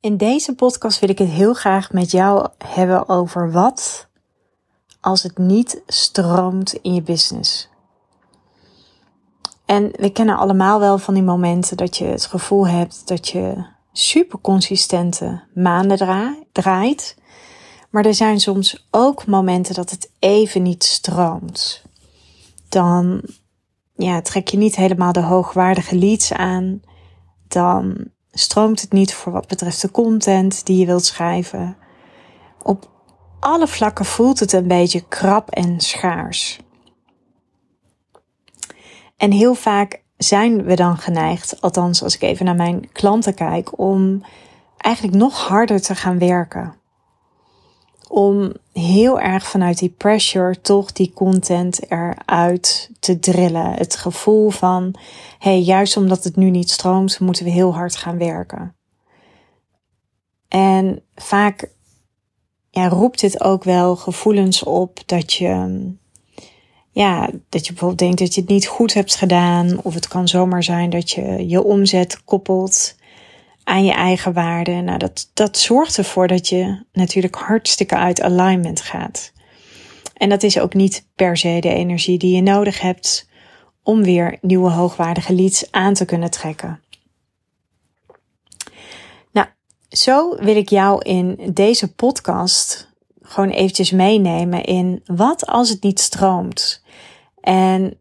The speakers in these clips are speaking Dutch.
In deze podcast wil ik het heel graag met jou hebben over wat als het niet stroomt in je business. En we kennen allemaal wel van die momenten dat je het gevoel hebt dat je super consistente maanden draait. Maar er zijn soms ook momenten dat het even niet stroomt. Dan ja, trek je niet helemaal de hoogwaardige leads aan. Dan stroomt het niet voor wat betreft de content die je wilt schrijven. Op alle vlakken voelt het een beetje krap en schaars. En heel vaak zijn we dan geneigd, althans als ik even naar mijn klanten kijk, om eigenlijk nog harder te gaan werken om heel erg vanuit die pressure toch die content eruit te drillen. Het gevoel van, hey, juist omdat het nu niet stroomt, moeten we heel hard gaan werken. En vaak ja, roept dit ook wel gevoelens op dat je, ja, dat je bijvoorbeeld denkt dat je het niet goed hebt gedaan. Of het kan zomaar zijn dat je je omzet koppelt aan je eigen waarde. Nou, dat, dat zorgt ervoor dat je natuurlijk hartstikke uit alignment gaat. En dat is ook niet per se de energie die je nodig hebt om weer nieuwe hoogwaardige leads aan te kunnen trekken. Nou, zo wil ik jou in deze podcast gewoon eventjes meenemen in wat als het niet stroomt. En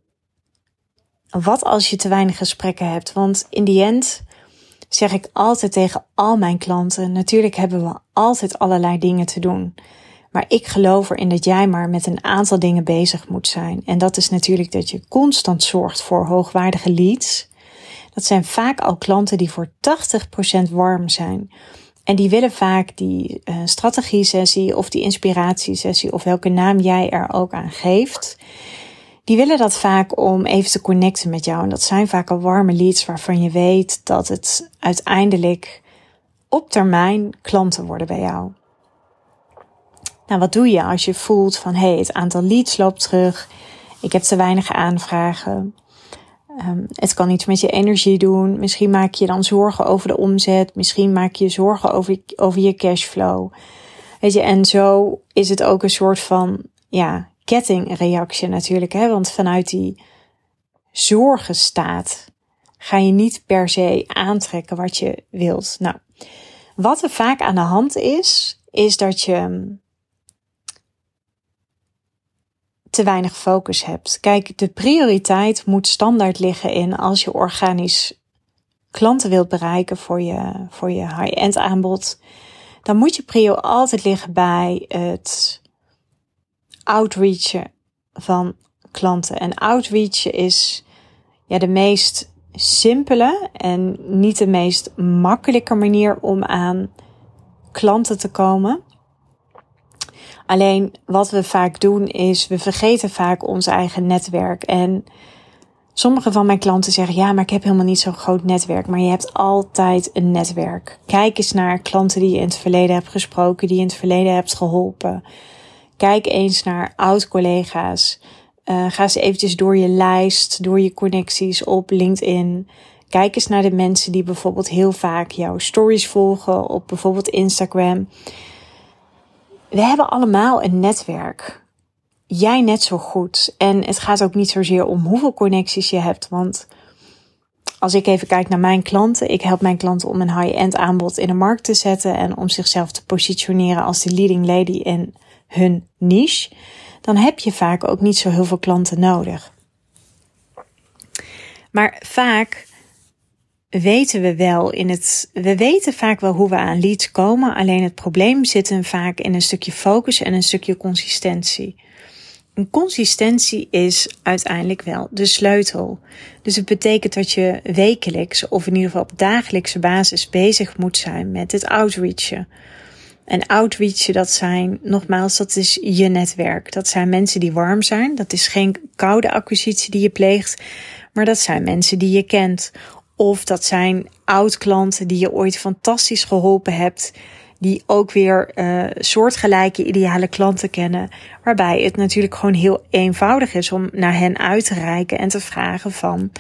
wat als je te weinig gesprekken hebt. Want in die end zeg ik altijd tegen al mijn klanten: natuurlijk hebben we altijd allerlei dingen te doen. Maar ik geloof erin dat jij maar met een aantal dingen bezig moet zijn. En dat is natuurlijk dat je constant zorgt voor hoogwaardige leads. Dat zijn vaak al klanten die voor 80% warm zijn. En die willen vaak die uh, strategie-sessie of die inspiratiesessie of welke naam jij er ook aan geeft die willen dat vaak om even te connecten met jou. En dat zijn vaak al warme leads waarvan je weet dat het uiteindelijk op termijn klanten worden bij jou. Nou, wat doe je als je voelt van hé, hey, het aantal leads loopt terug, ik heb te weinig aanvragen, um, het kan iets met je energie doen, misschien maak je dan zorgen over de omzet, misschien maak je zorgen over, over je cashflow. Weet je, en zo is het ook een soort van ja, kettingreactie natuurlijk. Hè? Want vanuit die zorgenstaat ga je niet per se aantrekken wat je wilt. Nou, wat er vaak aan de hand is, is dat je te weinig focus hebt. Kijk, de prioriteit moet standaard liggen in als je organisch klanten wilt bereiken voor je, voor je high-end aanbod. Dan moet je prio altijd liggen bij het outreachen van klanten. En outreachen is ja, de meest simpele en niet de meest makkelijke manier om aan klanten te komen. Alleen wat we vaak doen is, we vergeten vaak ons eigen netwerk. En sommige van mijn klanten zeggen, ja, maar ik heb helemaal niet zo'n groot netwerk. Maar je hebt altijd een netwerk. Kijk eens naar klanten die je in het verleden hebt gesproken, die je in het verleden hebt geholpen. Kijk eens naar oud-collega's. Uh, ga eens eventjes door je lijst, door je connecties op LinkedIn. Kijk eens naar de mensen die bijvoorbeeld heel vaak jouw stories volgen op bijvoorbeeld Instagram. We hebben allemaal een netwerk. Jij net zo goed. En het gaat ook niet zozeer om hoeveel connecties je hebt. Want als ik even kijk naar mijn klanten, ik help mijn klanten om een high-end aanbod in de markt te zetten en om zichzelf te positioneren als de leading lady in hun niche, dan heb je vaak ook niet zo heel veel klanten nodig. Maar vaak weten we wel in het. We weten vaak wel hoe we aan leads komen. Alleen het probleem zit hem vaak in een stukje focus en een stukje consistentie. Een consistentie is uiteindelijk wel de sleutel. Dus het betekent dat je wekelijks of in ieder geval op dagelijkse basis bezig moet zijn met het outreachen. En outreach, dat zijn, nogmaals, dat is je netwerk. Dat zijn mensen die warm zijn. Dat is geen koude acquisitie die je pleegt, maar dat zijn mensen die je kent. Of dat zijn oud-klanten die je ooit fantastisch geholpen hebt, die ook weer uh, soortgelijke ideale klanten kennen. Waarbij het natuurlijk gewoon heel eenvoudig is om naar hen uit te reiken en te vragen van,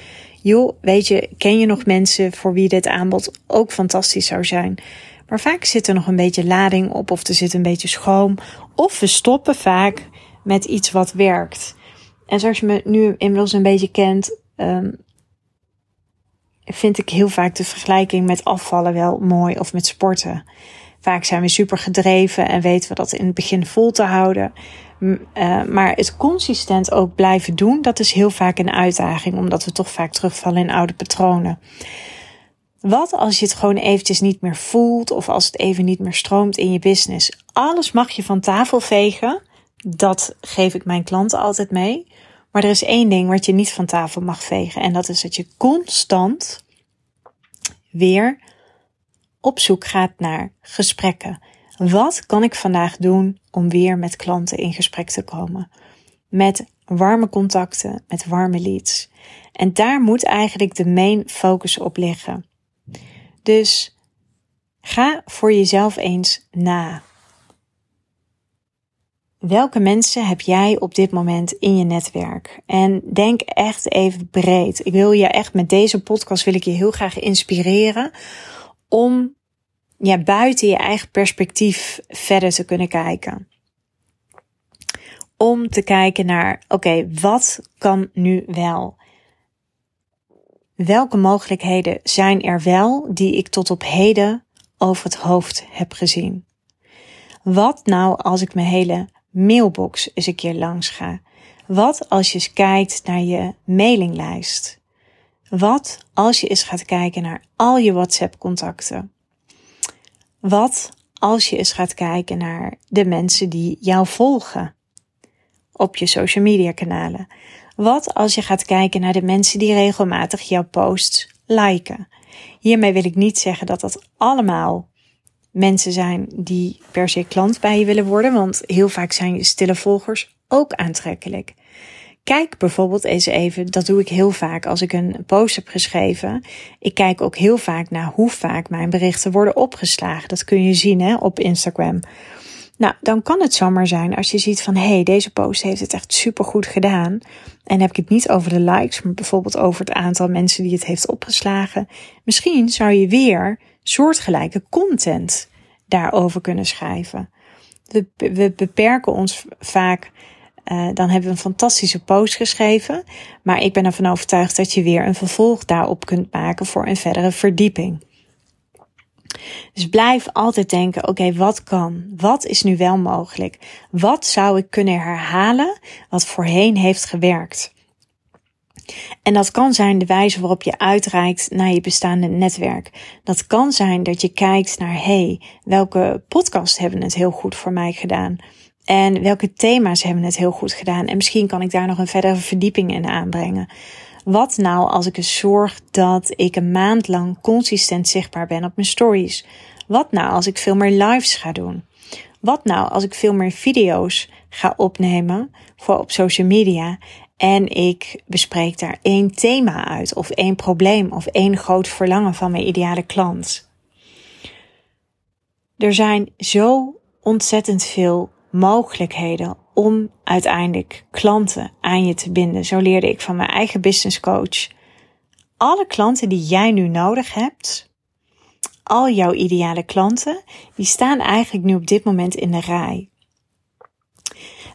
joh, weet je, ken je nog mensen voor wie dit aanbod ook fantastisch zou zijn? Maar vaak zit er nog een beetje lading op of er zit een beetje schoom. Of we stoppen vaak met iets wat werkt. En zoals je me nu inmiddels een beetje kent, um, vind ik heel vaak de vergelijking met afvallen wel mooi of met sporten. Vaak zijn we super gedreven en weten we dat in het begin vol te houden. Uh, maar het consistent ook blijven doen, dat is heel vaak een uitdaging, omdat we toch vaak terugvallen in oude patronen. Wat als je het gewoon eventjes niet meer voelt of als het even niet meer stroomt in je business? Alles mag je van tafel vegen. Dat geef ik mijn klanten altijd mee. Maar er is één ding wat je niet van tafel mag vegen. En dat is dat je constant weer op zoek gaat naar gesprekken. Wat kan ik vandaag doen om weer met klanten in gesprek te komen? Met warme contacten, met warme leads. En daar moet eigenlijk de main focus op liggen. Dus ga voor jezelf eens na. Welke mensen heb jij op dit moment in je netwerk? En denk echt even breed. Ik wil je echt met deze podcast wil ik je heel graag inspireren om ja, buiten je eigen perspectief verder te kunnen kijken. Om te kijken naar, oké, wat kan nu wel? Welke mogelijkheden zijn er wel die ik tot op heden over het hoofd heb gezien? Wat nou als ik mijn hele mailbox eens een keer langs ga? Wat als je eens kijkt naar je mailinglijst? Wat als je eens gaat kijken naar al je WhatsApp-contacten? Wat als je eens gaat kijken naar de mensen die jou volgen op je social media kanalen? Wat als je gaat kijken naar de mensen die regelmatig jouw posts liken? Hiermee wil ik niet zeggen dat dat allemaal mensen zijn die per se klant bij je willen worden, want heel vaak zijn je stille volgers ook aantrekkelijk. Kijk bijvoorbeeld eens even, dat doe ik heel vaak als ik een post heb geschreven. Ik kijk ook heel vaak naar hoe vaak mijn berichten worden opgeslagen. Dat kun je zien hè, op Instagram. Nou, dan kan het zomaar zijn als je ziet van hé, hey, deze post heeft het echt super goed gedaan. En heb ik het niet over de likes, maar bijvoorbeeld over het aantal mensen die het heeft opgeslagen. Misschien zou je weer soortgelijke content daarover kunnen schrijven. We, we beperken ons vaak uh, dan hebben we een fantastische post geschreven. Maar ik ben ervan overtuigd dat je weer een vervolg daarop kunt maken voor een verdere verdieping. Dus blijf altijd denken: oké, wat kan? Wat is nu wel mogelijk? Wat zou ik kunnen herhalen wat voorheen heeft gewerkt? En dat kan zijn de wijze waarop je uitreikt naar je bestaande netwerk. Dat kan zijn dat je kijkt naar: hey, welke podcasts hebben het heel goed voor mij gedaan? En welke thema's hebben het heel goed gedaan? En misschien kan ik daar nog een verdere verdieping in aanbrengen. Wat nou als ik eens zorg dat ik een maand lang consistent zichtbaar ben op mijn stories? Wat nou als ik veel meer lives ga doen? Wat nou als ik veel meer video's ga opnemen voor op social media en ik bespreek daar één thema uit of één probleem of één groot verlangen van mijn ideale klant? Er zijn zo ontzettend veel mogelijkheden om uiteindelijk klanten aan je te binden. Zo leerde ik van mijn eigen business coach. Alle klanten die jij nu nodig hebt, al jouw ideale klanten, die staan eigenlijk nu op dit moment in de rij.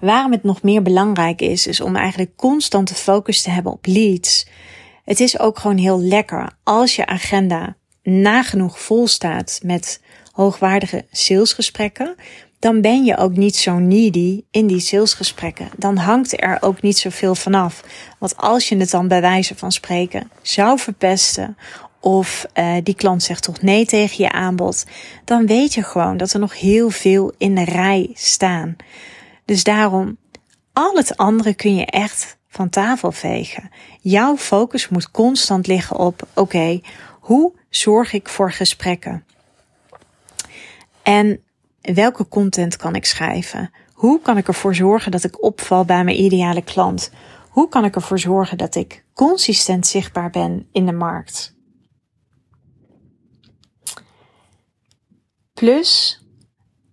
Waarom het nog meer belangrijk is, is om eigenlijk constante focus te hebben op leads. Het is ook gewoon heel lekker als je agenda nagenoeg vol staat met hoogwaardige salesgesprekken, dan ben je ook niet zo needy in die salesgesprekken. Dan hangt er ook niet zoveel vanaf. Want als je het dan bij wijze van spreken zou verpesten of uh, die klant zegt toch nee tegen je aanbod, dan weet je gewoon dat er nog heel veel in de rij staan. Dus daarom, al het andere kun je echt van tafel vegen. Jouw focus moet constant liggen op: oké, hoe zorg ik voor gesprekken? En welke content kan ik schrijven? Hoe kan ik ervoor zorgen dat ik opval bij mijn ideale klant? Hoe kan ik ervoor zorgen dat ik consistent zichtbaar ben in de markt? Plus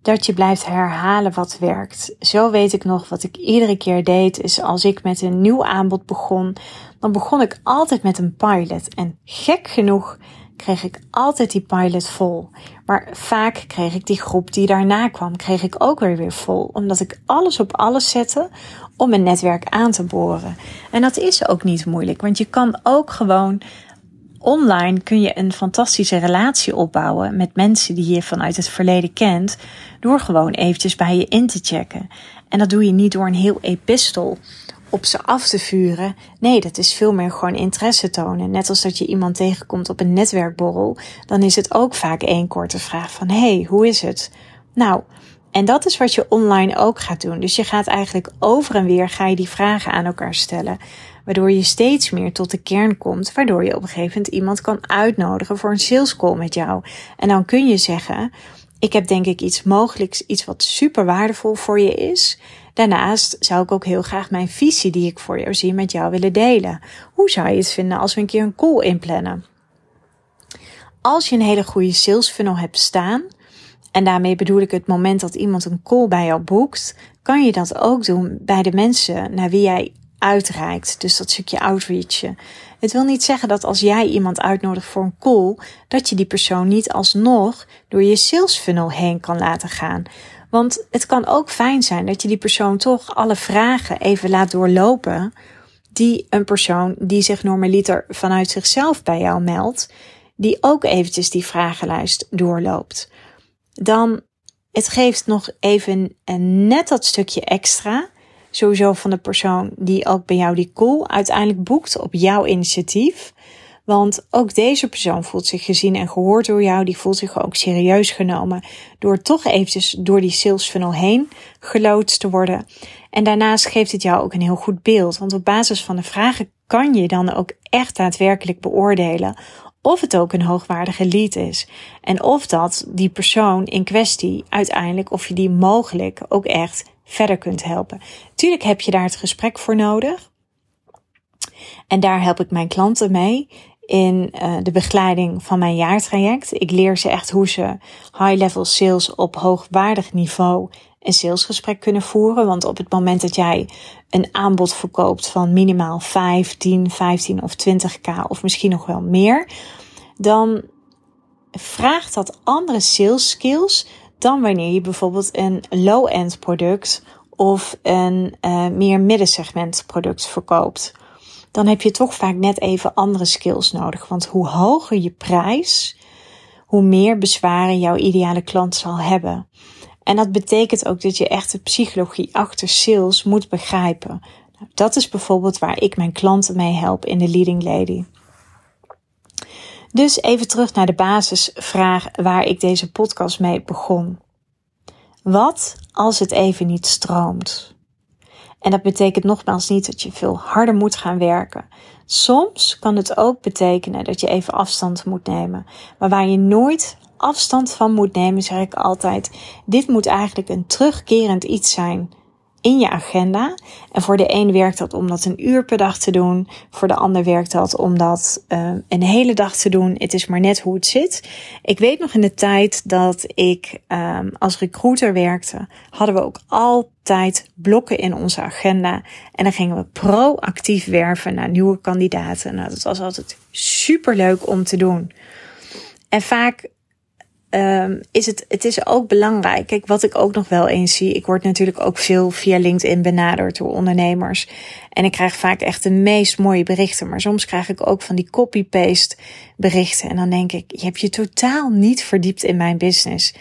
dat je blijft herhalen wat werkt. Zo weet ik nog wat ik iedere keer deed, is als ik met een nieuw aanbod begon, dan begon ik altijd met een pilot. En gek genoeg kreeg ik altijd die pilot vol. Maar vaak kreeg ik die groep die daarna kwam, kreeg ik ook weer weer vol. Omdat ik alles op alles zette om mijn netwerk aan te boren. En dat is ook niet moeilijk, want je kan ook gewoon online kun je een fantastische relatie opbouwen met mensen die je vanuit het verleden kent, door gewoon eventjes bij je in te checken. En dat doe je niet door een heel epistel op ze af te vuren. Nee, dat is veel meer gewoon interesse tonen. Net als dat je iemand tegenkomt op een netwerkborrel, dan is het ook vaak één korte vraag van: hey, hoe is het? Nou, en dat is wat je online ook gaat doen. Dus je gaat eigenlijk over en weer ga je die vragen aan elkaar stellen. Waardoor je steeds meer tot de kern komt. Waardoor je op een gegeven moment iemand kan uitnodigen voor een sales call met jou. En dan kun je zeggen, ik heb denk ik iets mogelijks, iets wat super waardevol voor je is. Daarnaast zou ik ook heel graag mijn visie die ik voor jou zie met jou willen delen. Hoe zou je het vinden als we een keer een call inplannen? Als je een hele goede sales funnel hebt staan, en daarmee bedoel ik het moment dat iemand een call bij jou boekt, kan je dat ook doen bij de mensen naar wie jij uitreikt. Dus dat stukje outreachen. Het wil niet zeggen dat als jij iemand uitnodigt voor een call, dat je die persoon niet alsnog door je sales funnel heen kan laten gaan. Want het kan ook fijn zijn dat je die persoon toch alle vragen even laat doorlopen. Die een persoon die zich normaliter vanuit zichzelf bij jou meldt, die ook eventjes die vragenlijst doorloopt. Dan het geeft nog even net dat stukje extra sowieso van de persoon die ook bij jou die call uiteindelijk boekt op jouw initiatief. Want ook deze persoon voelt zich gezien en gehoord door jou. Die voelt zich ook serieus genomen door toch eventjes door die sales funnel heen geloodst te worden. En daarnaast geeft het jou ook een heel goed beeld. Want op basis van de vragen kan je dan ook echt daadwerkelijk beoordelen of het ook een hoogwaardige lead is. En of dat die persoon in kwestie uiteindelijk, of je die mogelijk ook echt verder kunt helpen. Tuurlijk heb je daar het gesprek voor nodig. En daar help ik mijn klanten mee in uh, de begeleiding van mijn jaartraject. Ik leer ze echt hoe ze high-level sales op hoogwaardig niveau een salesgesprek kunnen voeren. Want op het moment dat jij een aanbod verkoopt van minimaal 5, 10, 15 of 20k of misschien nog wel meer, dan vraagt dat andere sales skills dan wanneer je bijvoorbeeld een low-end product of een uh, meer middensegment product verkoopt. Dan heb je toch vaak net even andere skills nodig. Want hoe hoger je prijs, hoe meer bezwaren jouw ideale klant zal hebben. En dat betekent ook dat je echt de psychologie achter sales moet begrijpen. Nou, dat is bijvoorbeeld waar ik mijn klanten mee help in de Leading Lady. Dus even terug naar de basisvraag waar ik deze podcast mee begon. Wat als het even niet stroomt? En dat betekent nogmaals niet dat je veel harder moet gaan werken. Soms kan het ook betekenen dat je even afstand moet nemen. Maar waar je nooit afstand van moet nemen, zeg ik altijd: dit moet eigenlijk een terugkerend iets zijn in je agenda. En voor de een werkt dat om dat een uur per dag te doen. Voor de ander werkt dat om dat uh, een hele dag te doen. Het is maar net hoe het zit. Ik weet nog in de tijd dat ik um, als recruiter werkte, hadden we ook altijd blokken in onze agenda. En dan gingen we proactief werven naar nieuwe kandidaten. Nou, dat was altijd super leuk om te doen. En vaak um, is het, het is ook belangrijk. Kijk, wat ik ook nog wel eens zie. Ik word natuurlijk ook veel via LinkedIn benaderd door ondernemers. En ik krijg vaak echt de meest mooie berichten. Maar soms krijg ik ook van die copy-paste berichten. En dan denk ik, je hebt je totaal niet verdiept in mijn business.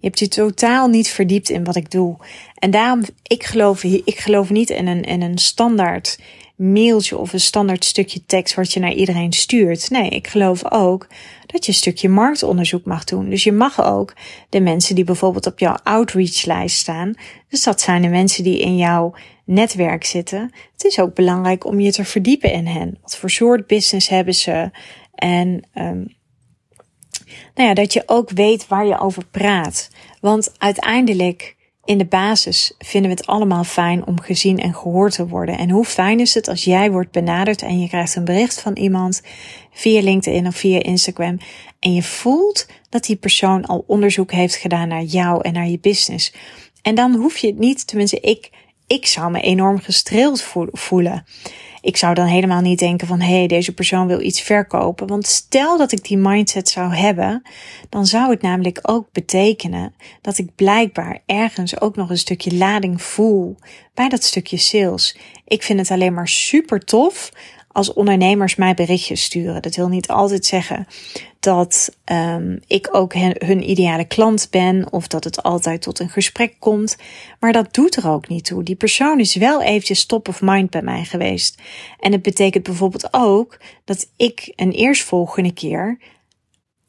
Je hebt je totaal niet verdiept in wat ik doe. En daarom, ik geloof, ik geloof niet in een, in een standaard mailtje of een standaard stukje tekst wat je naar iedereen stuurt. Nee, ik geloof ook dat je een stukje marktonderzoek mag doen. Dus je mag ook de mensen die bijvoorbeeld op jouw outreach-lijst staan, dus dat zijn de mensen die in jouw netwerk zitten. Het is ook belangrijk om je te verdiepen in hen. Wat voor soort business hebben ze? En um, nou ja, dat je ook weet waar je over praat. Want uiteindelijk in de basis vinden we het allemaal fijn om gezien en gehoord te worden. En hoe fijn is het als jij wordt benaderd en je krijgt een bericht van iemand via LinkedIn of via Instagram en je voelt dat die persoon al onderzoek heeft gedaan naar jou en naar je business. En dan hoef je het niet, tenminste ik, ik zou me enorm gestreeld voelen. Ik zou dan helemaal niet denken van hé, hey, deze persoon wil iets verkopen. Want stel dat ik die mindset zou hebben, dan zou het namelijk ook betekenen dat ik blijkbaar ergens ook nog een stukje lading voel bij dat stukje sales. Ik vind het alleen maar super tof als ondernemers mij berichtjes sturen. Dat wil niet altijd zeggen dat um, ik ook hun ideale klant ben of dat het altijd tot een gesprek komt. Maar dat doet er ook niet toe. Die persoon is wel eventjes top of mind bij mij geweest. En het betekent bijvoorbeeld ook dat ik een eerstvolgende keer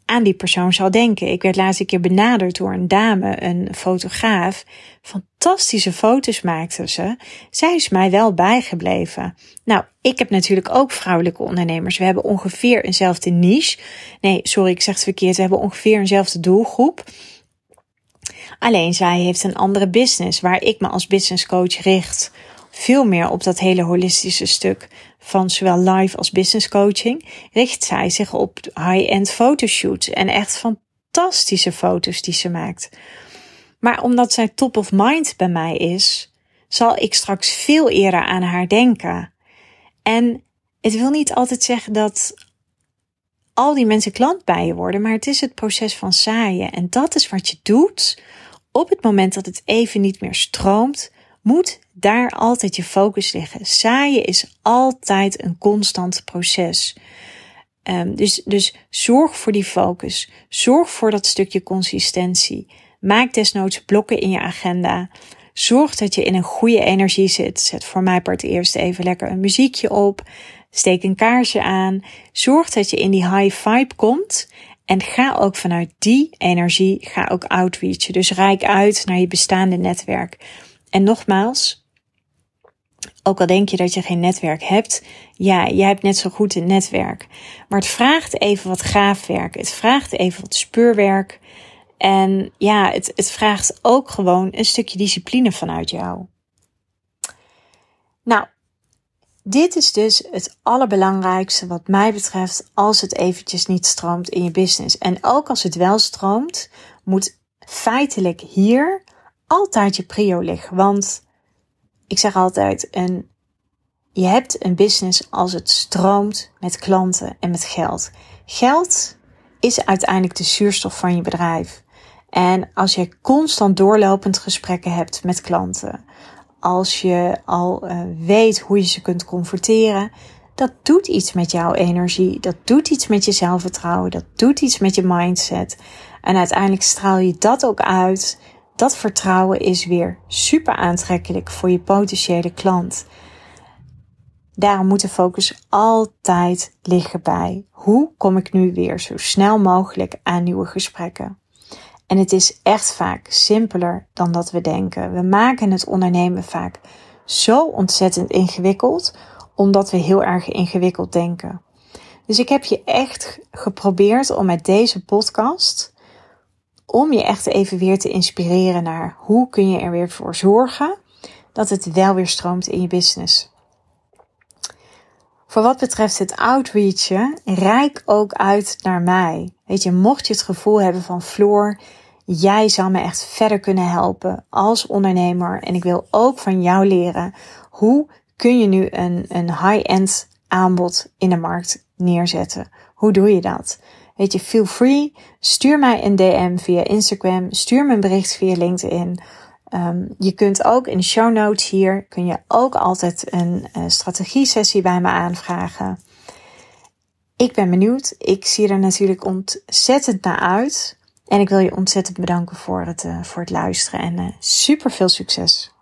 aan die persoon zal denken. Ik werd laatst een keer benaderd door een dame, een fotograaf. Fantastische foto's maakte ze. Zij is mij wel bijgebleven. Nou, ik heb natuurlijk ook vrouwelijke ondernemers. We hebben ongeveer eenzelfde niche. Nee, sorry, ik zeg het verkeerd. We hebben ongeveer eenzelfde doelgroep. Alleen zij heeft een andere business waar ik me als business coach richt. Veel meer op dat hele holistische stuk van zowel live als business coaching, richt zij zich op high-end fotoshoots en echt fantastische foto's die ze maakt. Maar omdat zij top of mind bij mij is, zal ik straks veel eerder aan haar denken. En het wil niet altijd zeggen dat al die mensen klant bij je worden, maar het is het proces van zaaien. En dat is wat je doet op het moment dat het even niet meer stroomt, moet daar altijd je focus liggen. Zaaien is altijd een constant proces. Um, dus, dus zorg voor die focus. Zorg voor dat stukje consistentie. Maak desnoods blokken in je agenda. Zorg dat je in een goede energie zit. Zet voor mij part eerst even lekker een muziekje op. Steek een kaarsje aan. Zorg dat je in die high vibe komt. En ga ook vanuit die energie, ga ook outreachen. Dus rijk uit naar je bestaande netwerk. En nogmaals, ook al denk je dat je geen netwerk hebt, ja, jij hebt net zo goed een netwerk. Maar het vraagt even wat graafwerk. Het vraagt even wat speurwerk. En ja, het, het vraagt ook gewoon een stukje discipline vanuit jou. Nou, dit is dus het allerbelangrijkste wat mij betreft als het eventjes niet stroomt in je business. En ook als het wel stroomt, moet feitelijk hier altijd je prio liggen. Want ik zeg altijd, een, je hebt een business als het stroomt met klanten en met geld. Geld is uiteindelijk de zuurstof van je bedrijf. En als je constant doorlopend gesprekken hebt met klanten, als je al uh, weet hoe je ze kunt converteren, dat doet iets met jouw energie, dat doet iets met je zelfvertrouwen, dat doet iets met je mindset. En uiteindelijk straal je dat ook uit dat vertrouwen is weer super aantrekkelijk voor je potentiële klant. Daarom moet de focus altijd liggen bij hoe kom ik nu weer zo snel mogelijk aan nieuwe gesprekken. En het is echt vaak simpeler dan dat we denken. We maken het ondernemen vaak zo ontzettend ingewikkeld, omdat we heel erg ingewikkeld denken. Dus ik heb je echt geprobeerd om met deze podcast om je echt even weer te inspireren naar hoe kun je er weer voor zorgen dat het wel weer stroomt in je business. Voor wat betreft het outreachen, rijk ook uit naar mij. Weet je, mocht je het gevoel hebben van Floor, jij zou me echt verder kunnen helpen als ondernemer. En ik wil ook van jou leren hoe kun je nu een, een high-end aanbod in de markt neerzetten. Hoe doe je dat? Weet je, feel free. Stuur mij een DM via Instagram. Stuur me een bericht via LinkedIn. Um, je kunt ook in de show notes hier, kun je ook altijd een uh, strategie sessie bij me aanvragen. Ik ben benieuwd. Ik zie er natuurlijk ontzettend naar uit. En ik wil je ontzettend bedanken voor het, uh, voor het luisteren en uh, super veel succes.